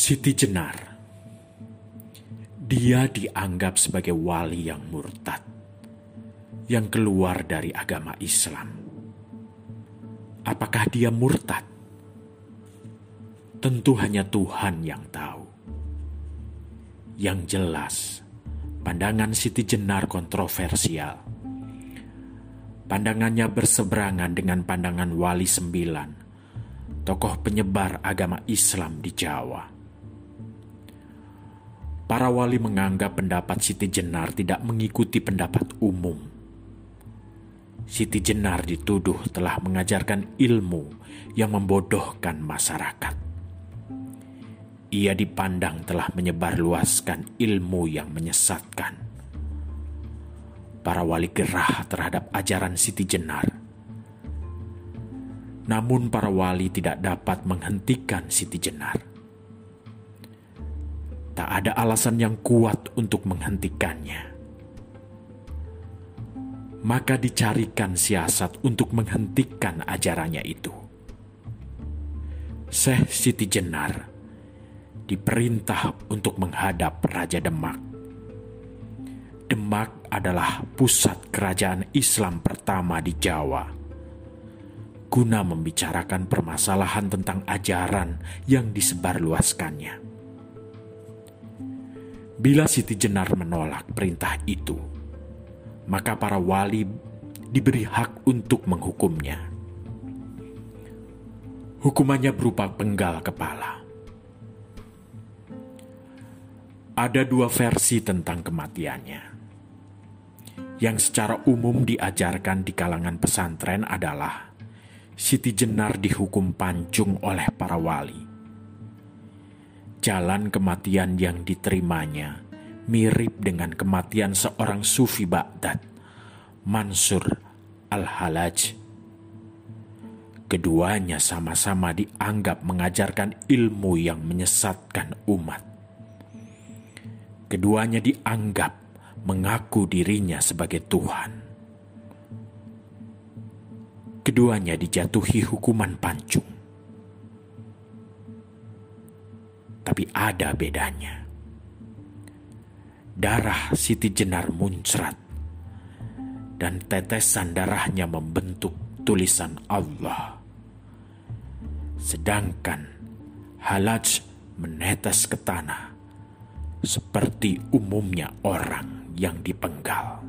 Siti Jenar. Dia dianggap sebagai wali yang murtad, yang keluar dari agama Islam. Apakah dia murtad? Tentu hanya Tuhan yang tahu. Yang jelas, pandangan Siti Jenar kontroversial. Pandangannya berseberangan dengan pandangan Wali Sembilan, tokoh penyebar agama Islam di Jawa. Para wali menganggap pendapat Siti Jenar tidak mengikuti pendapat umum. Siti Jenar dituduh telah mengajarkan ilmu yang membodohkan masyarakat. Ia dipandang telah menyebarluaskan ilmu yang menyesatkan. Para wali gerah terhadap ajaran Siti Jenar. Namun para wali tidak dapat menghentikan Siti Jenar tak ada alasan yang kuat untuk menghentikannya. Maka dicarikan siasat untuk menghentikan ajarannya itu. Syekh Siti Jenar diperintah untuk menghadap Raja Demak. Demak adalah pusat kerajaan Islam pertama di Jawa. Guna membicarakan permasalahan tentang ajaran yang disebarluaskannya. Bila Siti Jenar menolak perintah itu, maka para wali diberi hak untuk menghukumnya. Hukumannya berupa penggal kepala. Ada dua versi tentang kematiannya. Yang secara umum diajarkan di kalangan pesantren adalah Siti Jenar dihukum pancung oleh para wali jalan kematian yang diterimanya mirip dengan kematian seorang sufi Baghdad, Mansur al-Halaj. Keduanya sama-sama dianggap mengajarkan ilmu yang menyesatkan umat. Keduanya dianggap mengaku dirinya sebagai Tuhan. Keduanya dijatuhi hukuman pancung. Tapi ada bedanya. Darah Siti Jenar muncrat dan tetesan darahnya membentuk tulisan Allah. Sedangkan Halaj menetes ke tanah seperti umumnya orang yang dipenggal.